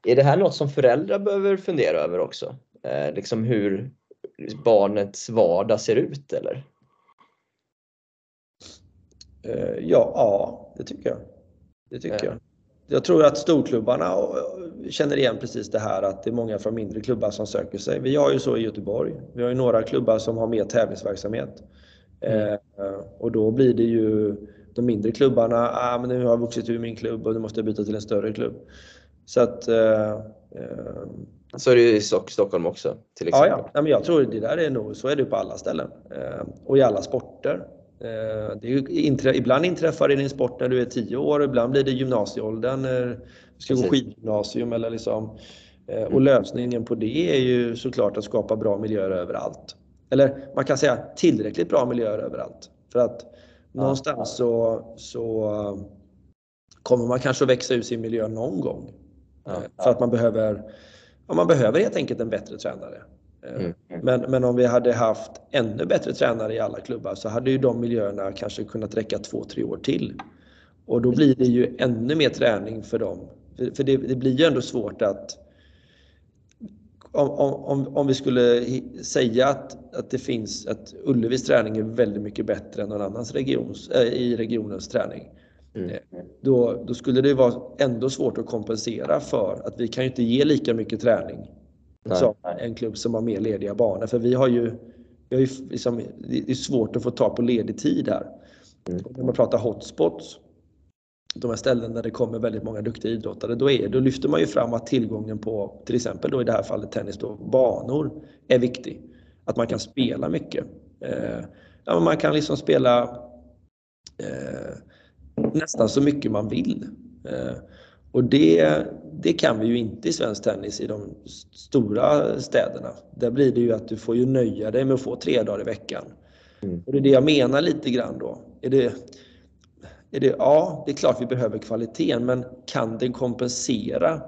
Är det här något som föräldrar behöver fundera över också? Eh, liksom hur barnets vardag ser ut eller? Eh, ja, ja, det tycker jag. Det tycker eh. jag jag tror att storklubbarna känner igen precis det här att det är många från mindre klubbar som söker sig. Vi har ju så i Göteborg. Vi har ju några klubbar som har mer tävlingsverksamhet. Mm. Eh, och då blir det ju de mindre klubbarna, ah, men nu har jag vuxit ur min klubb och nu måste jag byta till en större klubb. Så att... Eh, eh, så är det ju i Stockholm också till exempel. Ja, ja. men jag tror det där är nog, så är det på alla ställen. Eh, och i alla sporter. Eh, det är, ibland inträffar det i din sport när du är 10 år, ibland blir det gymnasieåldern, du ska gå skidgymnasium eller liksom. Eh, och mm. lösningen på det är ju såklart att skapa bra miljöer överallt. Eller man kan säga tillräckligt bra miljöer överallt. För att någonstans så, så kommer man kanske att växa ur sin miljö någon gång. Eh, för att man behöver, ja, man behöver helt enkelt en bättre tränare. Eh, mm. Men, men om vi hade haft ännu bättre tränare i alla klubbar så hade ju de miljöerna kanske kunnat räcka två, tre år till. Och då blir det ju ännu mer träning för dem. För det, det blir ju ändå svårt att om, om, om vi skulle säga att, att det finns att Ullevis träning är väldigt mycket bättre än någon annans regions, äh, i regionens träning. Mm. Eh, då, då skulle det vara ändå svårt att kompensera för att vi kan ju inte ge lika mycket träning som en klubb som har mer lediga banor. För vi har ju, vi har ju liksom, det är svårt att få tag på ledig tid här. Mm. När man pratar hotspots, de här ställen där det kommer väldigt många duktiga idrottare, då, är, då lyfter man ju fram att tillgången på, till exempel då i det här fallet tennis, då, banor är viktig. Att man kan spela mycket. Eh, ja, man kan liksom spela eh, nästan så mycket man vill. Eh, och det, det kan vi ju inte i svensk tennis i de stora städerna. Där blir det ju att du får ju nöja dig med att få tre dagar i veckan. Mm. Och det är det jag menar lite grann då. Är det, är det, ja, det är klart vi behöver kvaliteten, men kan den kompensera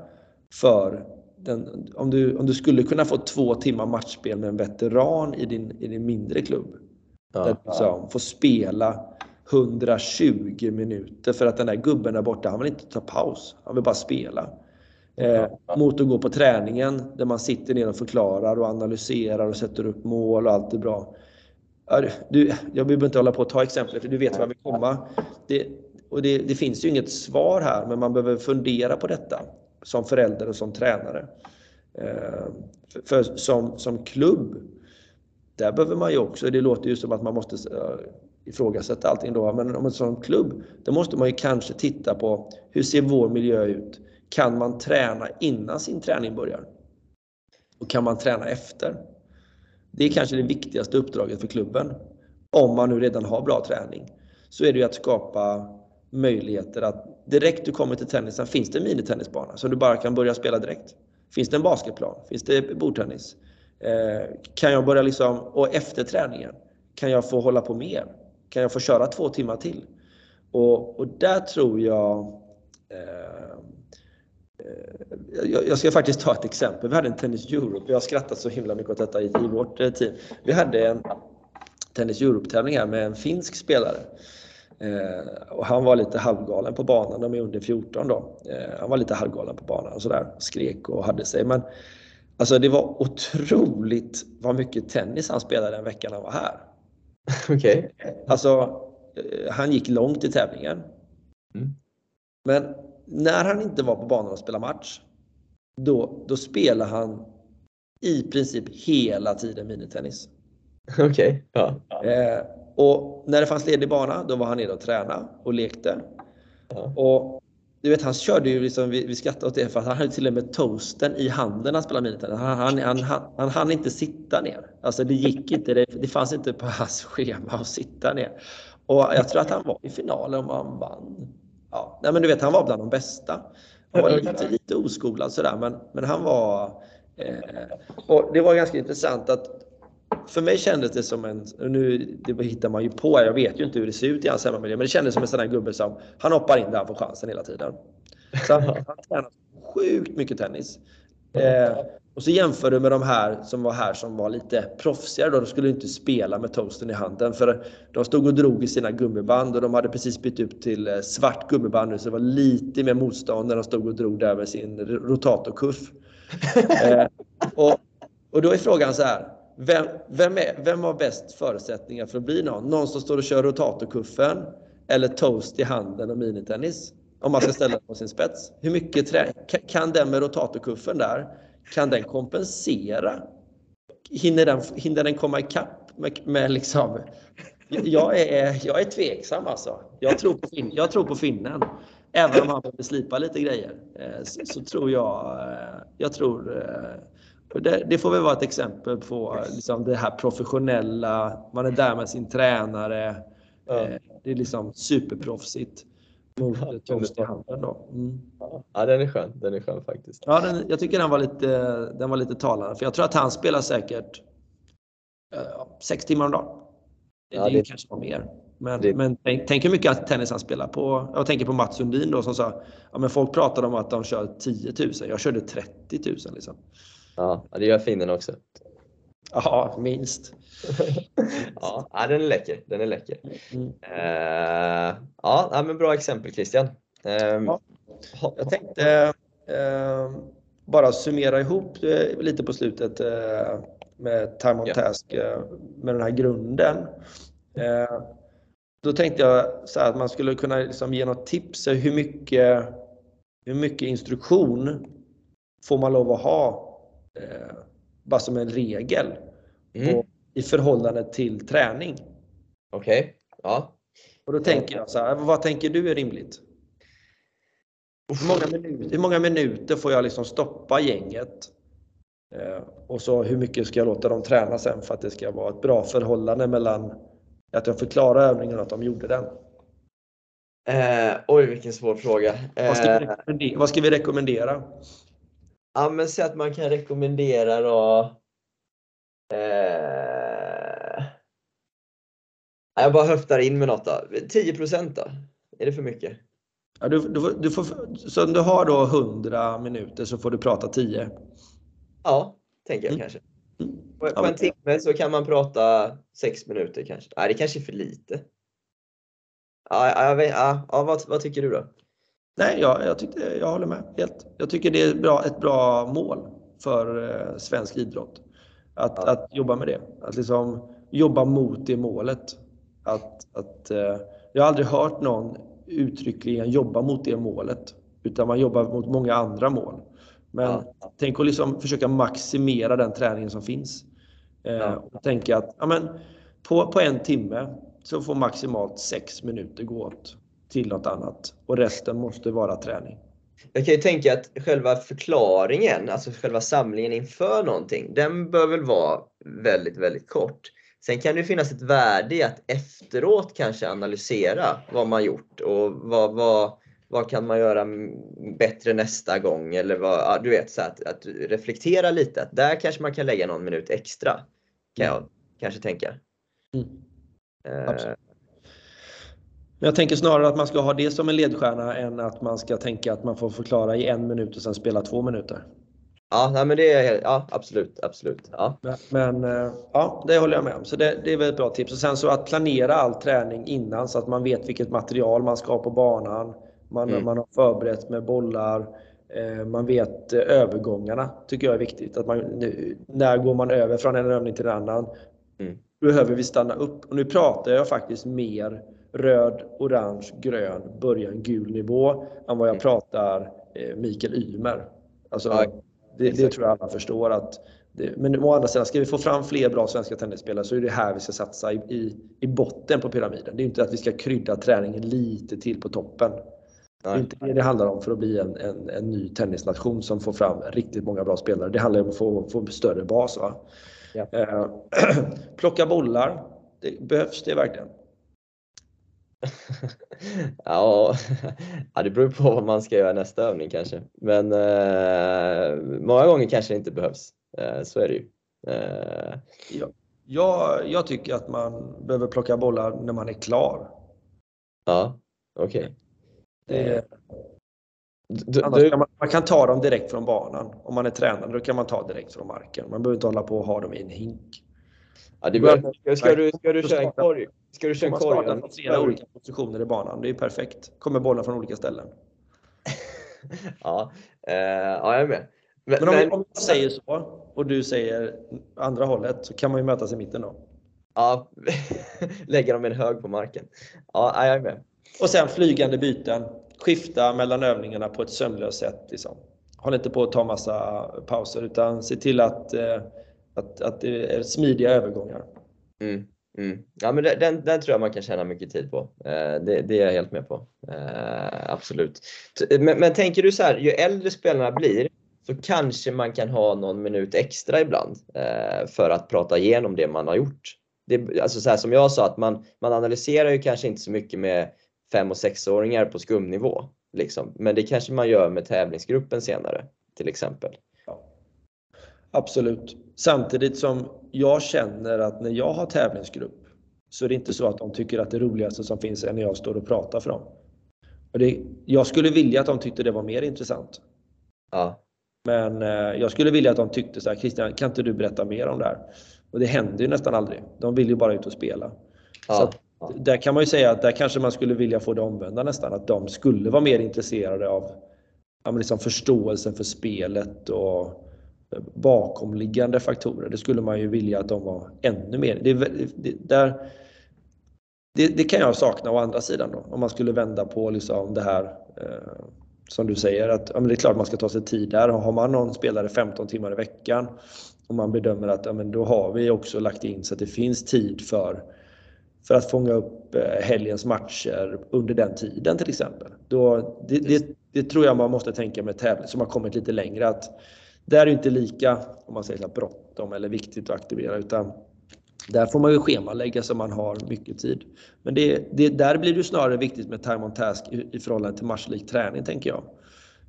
för den, om, du, om du skulle kunna få två timmar matchspel med en veteran i din, i din mindre klubb. Ja, där du ja. får spela 120 minuter för att den där gubben där borta, han vill inte ta paus. Han vill bara spela. Eh, mot att gå på träningen där man sitter ner och förklarar och analyserar och sätter upp mål och allt är bra. Du, jag behöver inte hålla på att ta exempel för du vet var jag vill komma. Det, och det, det, finns ju inget svar här men man behöver fundera på detta som förälder och som tränare. Eh, för, för som, som klubb, där behöver man ju också, det låter ju som att man måste ifrågasätta allting då. Men om en sån klubb, då måste man ju kanske titta på hur ser vår miljö ut? Kan man träna innan sin träning börjar? Och kan man träna efter? Det är kanske det viktigaste uppdraget för klubben. Om man nu redan har bra träning. Så är det ju att skapa möjligheter att direkt du kommer till tennisen finns det en minitennisbana som du bara kan börja spela direkt. Finns det en basketplan? Finns det bordtennis? Eh, kan jag börja liksom, och efter träningen kan jag få hålla på mer? Kan jag få köra två timmar till? Och, och där tror jag eh, eh jag, jag ska faktiskt ta ett exempel. Vi hade en Tennis Europe. Vi har skrattat så himla mycket åt detta i, i vårt eh, team. Vi hade en Tennis Europe-tävling här med en finsk spelare. Eh, och han var lite halvgalen på banan, de är under 14 då. Eh, han var lite halvgalen på banan och sådär, skrek och hade sig. Men alltså det var otroligt vad mycket tennis han spelade den veckan han var här. Okej. Okay. Alltså, eh, han gick långt i tävlingen. Mm. Men när han inte var på banan och spelade match, då, då spelade han i princip hela tiden minitennis. Okej. Okay. Ja. Eh, och när det fanns ledig bana, då var han nere och tränade och lekte. Ja. Och du vet, han körde ju liksom, vi, vi skrattade åt det för att han hade till och med toasten i handen när han spelade minitennis. Han, han, han, han, han hann inte sitta ner. Alltså det gick inte, det, det fanns inte på hans schema att sitta ner. Och jag tror att han var i finalen om han vann. Ja, nej men du vet, han var bland de bästa. Han var lite, lite oskolad sådär, men, men han var... Eh, och det var ganska intressant att för mig kändes det som en, nu det hittar man ju på, jag vet ju inte hur det ser ut i hans hemmamiljö, men det kändes som en sån där gubbe som, han hoppar in där han får chansen hela tiden. Så han, han tränar sjukt mycket tennis. Eh, och så jämför du med de här som var här som var lite proffsigare då. De skulle inte spela med toasten i handen för de stod och drog i sina gummiband och de hade precis bytt upp till eh, svart gummiband nu så det var lite mer motstånd när de stod och drog där med sin rotatorkuff. eh, och, och då är frågan så här. Vem, vem, är, vem har bäst förutsättningar för att bli någon? Någon som står och kör rotatorkuffen eller toast i handen och minitennis? Om man ska ställa det på sin spets. Hur mycket trä kan den med rotatorkuffen där, kan den kompensera? Hinner den, hinner den komma ikapp med, med liksom... Jag är, jag är tveksam alltså. Jag tror på, fin, jag tror på finnen. Även om han behöver slipa lite grejer eh, så, så tror jag, eh, jag tror eh, det, det, får väl vara ett exempel på liksom, det här professionella. Man är där med sin tränare. Ja. Eh, det är liksom superproffsigt mot ja, Toast i handen. Då. Mm. Ja, den är skön. Den är skön faktiskt. Ja, den, jag tycker den var, lite, den var lite talande. För jag tror att han spelar säkert uh, sex timmar om dagen. Ja, det, det kanske var mer. Men, det... men tänk, tänk, hur mycket tennis han spelar på. Jag tänker på Mats Sundin då som sa ja, men folk pratade om att de kör 10 000. Jag körde 30 000 liksom. Ja, det gör finnen också. Ja, minst. ja, den är läcker. Den är läcker. Mm. Uh, ja, men bra exempel Christian. Uh, ja. Jag tänkte uh, bara summera ihop eh, lite på slutet eh, med time on ja. task med den här grunden. Då tänkte jag så att man skulle kunna liksom ge något tips. Hur mycket, hur mycket instruktion får man lov att ha eh, bara som en regel mm. på, i förhållande till träning. Okej, okay. ja. Och då tänker jag så här, vad tänker du är rimligt? Hur många minuter, hur många minuter får jag liksom stoppa gänget? Eh, och så hur mycket ska jag låta dem träna sen för att det ska vara ett bra förhållande mellan att jag förklarar övningen och att de gjorde den? Eh, oj, vilken svår fråga. Vad, ska rekommendera? Vad ska vi rekommendera? Ja, men säg att man kan rekommendera då eh, jag bara höftar in med något då. 10 då? Är det för mycket? Ja, du, du, du får, så om du har då 100 minuter så får du prata 10? Ja, tänker jag mm. kanske. Mm. På, på en timme så kan man prata 6 minuter kanske. Nej, det kanske är för lite. Ja, jag vet, ja, ja vad, vad tycker du då? Nej, jag, jag, tyckte, jag håller med helt. Jag tycker det är bra, ett bra mål för eh, svensk idrott. Att, ja. att jobba med det. Att liksom jobba mot det målet. Att, att, eh, jag har aldrig hört någon uttryckligen jobba mot det målet. Utan man jobbar mot många andra mål. Men ja. tänk att liksom försöka maximera den träningen som finns. Eh, ja. och tänka att ja, men, på, på en timme så får maximalt sex minuter gå åt till något annat. Och resten måste vara träning. Jag kan ju tänka att själva förklaringen, alltså själva samlingen inför någonting, den bör väl vara väldigt, väldigt kort. Sen kan det finnas ett värde i att efteråt kanske analysera vad man gjort och vad, vad, vad kan man göra bättre nästa gång? Eller vad, du vet, så att, att reflektera lite. Att där kanske man kan lägga någon minut extra. Kan jag kanske tänka. Mm. Uh, men jag tänker snarare att man ska ha det som en ledstjärna än att man ska tänka att man får förklara i en minut och sen spela två minuter. Ja, nej, men det är ja, absolut. absolut. Ja. Men, eh, ja, det håller jag med om. Så det, det är väl ett bra tips. Och sen så att planera all träning innan så att man vet vilket material man ska ha på banan. Man, mm. man har förberett med bollar. Eh, man vet eh, övergångarna, tycker jag är viktigt. Att man, när går man över från en övning till en annan? Mm. Behöver vi stanna upp? Och nu pratar jag faktiskt mer röd, orange, grön, början gul nivå än vad jag mm. pratar eh, Mikael Ymer. Alltså, ja, det, det, tror jag alla förstår. att det, Men å andra sidan, ska vi få fram fler bra svenska tennisspelare så är det här vi ska satsa i, i, i botten på pyramiden. Det är inte att vi ska krydda träningen lite till på toppen. Det är inte det det handlar om för att bli en, en, en ny tennisnation som får fram riktigt många bra spelare. Det handlar om att få, få större bas. Va? Ja. Eh, plocka bollar, det, behövs det verkligen? ja, det beror på vad man ska göra nästa övning kanske. Men eh, många gånger kanske det inte behövs. Eh, så är det ju. Eh. Ja, jag, jag tycker att man behöver plocka bollar när man är klar. Ja, okej. Okay. Man, man, kan ta dem direkt från banan. Om man är tränare då kan man ta direkt från marken. Man behöver inte hålla på och ha dem i en hink. Ja, det bör, ska, du, ska du köra en korg? Ska du köra en korg? på flera olika positioner i banan. Det är perfekt. Kommer bollen från olika ställen. ja, eh, ja, jag är med. Men, men om, men, om jag säger så och du säger andra hållet så kan man ju mötas i mitten då. Ja, lägga dem i en hög på marken. Ja, jag är med. Och sen flygande byten. Skifta mellan övningarna på ett sömlöst sätt. Liksom. Håll inte på att ta massa pauser utan se till att eh, att, att det är smidiga övergångar. Mm, mm. Ja, men den, den tror jag man kan tjäna mycket tid på. Eh, det, det, är jag helt med på. Eh, absolut. Eh, men, men, tänker du så här, ju äldre spelarna blir så kanske man kan ha någon minut extra ibland eh, för att prata igenom det man har gjort. Det, alltså så här, som jag sa, att man, man analyserar ju kanske inte så mycket med fem och sexåringar på skumnivå. Liksom. Men det kanske man gör med tävlingsgruppen senare till exempel. Absolut. Samtidigt som jag känner att när jag har tävlingsgrupp så är det inte så att de tycker att det roligaste som finns är när jag står och pratar för dem. Och det, jag skulle vilja att de tyckte det var mer intressant. Ja. Men eh, jag skulle vilja att de tyckte så här, Christian, kan inte du berätta mer om det här? Och det händer ju nästan aldrig. De vill ju bara ut och spela. Ja. Så att, där kan man ju säga att där kanske man skulle vilja få det omvända nästan. Att de skulle vara mer intresserade av ja, liksom förståelsen för spelet och bakomliggande faktorer. Det skulle man ju vilja att de var ännu mer. Det, det, där, det, det kan jag sakna å andra sidan då, om man skulle vända på liksom det här eh, som du säger att ja, det är klart man ska ta sig tid där. Har man någon spelare 15 timmar i veckan och man bedömer att ja, men då har vi också lagt in så att det finns tid för för att fånga upp eh, helgens matcher under den tiden till exempel. Då, det, det, det tror jag man måste tänka med tävling som har kommit lite längre att där är det inte lika, om man säger så bråttom eller viktigt att aktivera utan där får man ju schemalägga så man har mycket tid. Men det, det, där blir det snarare viktigt med time on task i, i förhållande till matchlik träning tänker jag.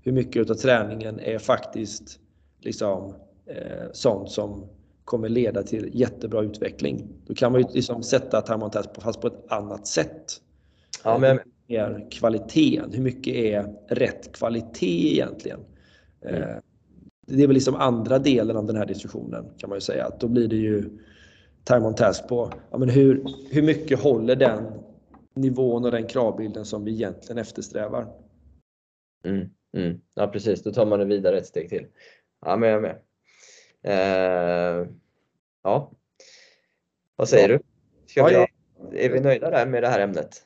Hur mycket av träningen är faktiskt liksom, eh, sånt som kommer leda till jättebra utveckling. Då kan man ju liksom sätta time on task fast på ett annat sätt. Ja, men... Mer kvaliteten, hur mycket är rätt kvalitet egentligen? Mm. Det är väl liksom andra delen av den här diskussionen kan man ju säga. Att då blir det ju time on task på ja, men hur, hur mycket håller den nivån och den kravbilden som vi egentligen eftersträvar. Mm, mm. Ja precis, då tar man det vidare ett steg till. Ja men jag är med. Eh, ja. Vad säger ja. du? Ska vi, ja, är vi nöjda där med det här ämnet?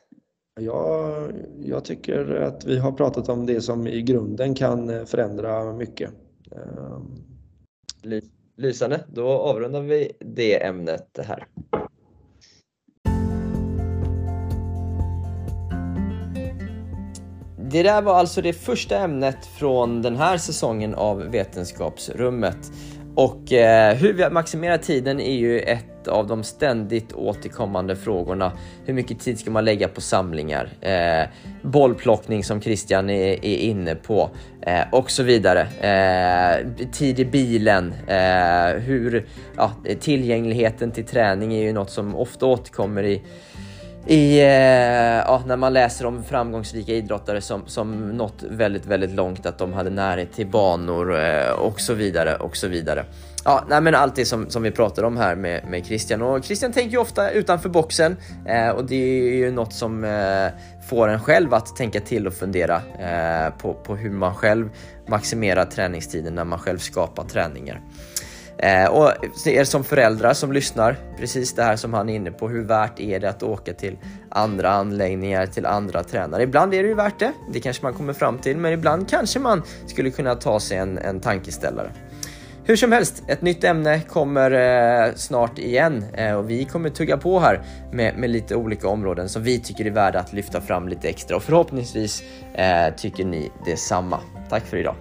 Ja, jag tycker att vi har pratat om det som i grunden kan förändra mycket. Ehm, lysande, då avrundar vi det ämnet här. Det där var alltså det första ämnet från den här säsongen av Vetenskapsrummet. Och eh, hur vi maximerar tiden är ju ett av de ständigt återkommande frågorna. Hur mycket tid ska man lägga på samlingar? Eh, bollplockning som Christian är, är inne på eh, och så vidare. Eh, tid i bilen, eh, hur, ja, tillgängligheten till träning är ju något som ofta återkommer i i, eh, ja, när man läser om framgångsrika idrottare som, som nått väldigt, väldigt långt, att de hade närhet till banor eh, och så vidare och så vidare. Ja, nej, men allt det som, som vi pratar om här med, med Christian och Christian tänker ju ofta utanför boxen eh, och det är ju något som eh, får en själv att tänka till och fundera eh, på, på hur man själv maximerar träningstiden när man själv skapar träningar. Eh, och er som föräldrar som lyssnar, precis det här som han är inne på, hur värt är det att åka till andra anläggningar, till andra tränare? Ibland är det ju värt det, det kanske man kommer fram till, men ibland kanske man skulle kunna ta sig en, en tankeställare. Hur som helst, ett nytt ämne kommer eh, snart igen eh, och vi kommer tugga på här med, med, lite olika områden som vi tycker är värda att lyfta fram lite extra och förhoppningsvis eh, tycker ni detsamma. Tack för idag!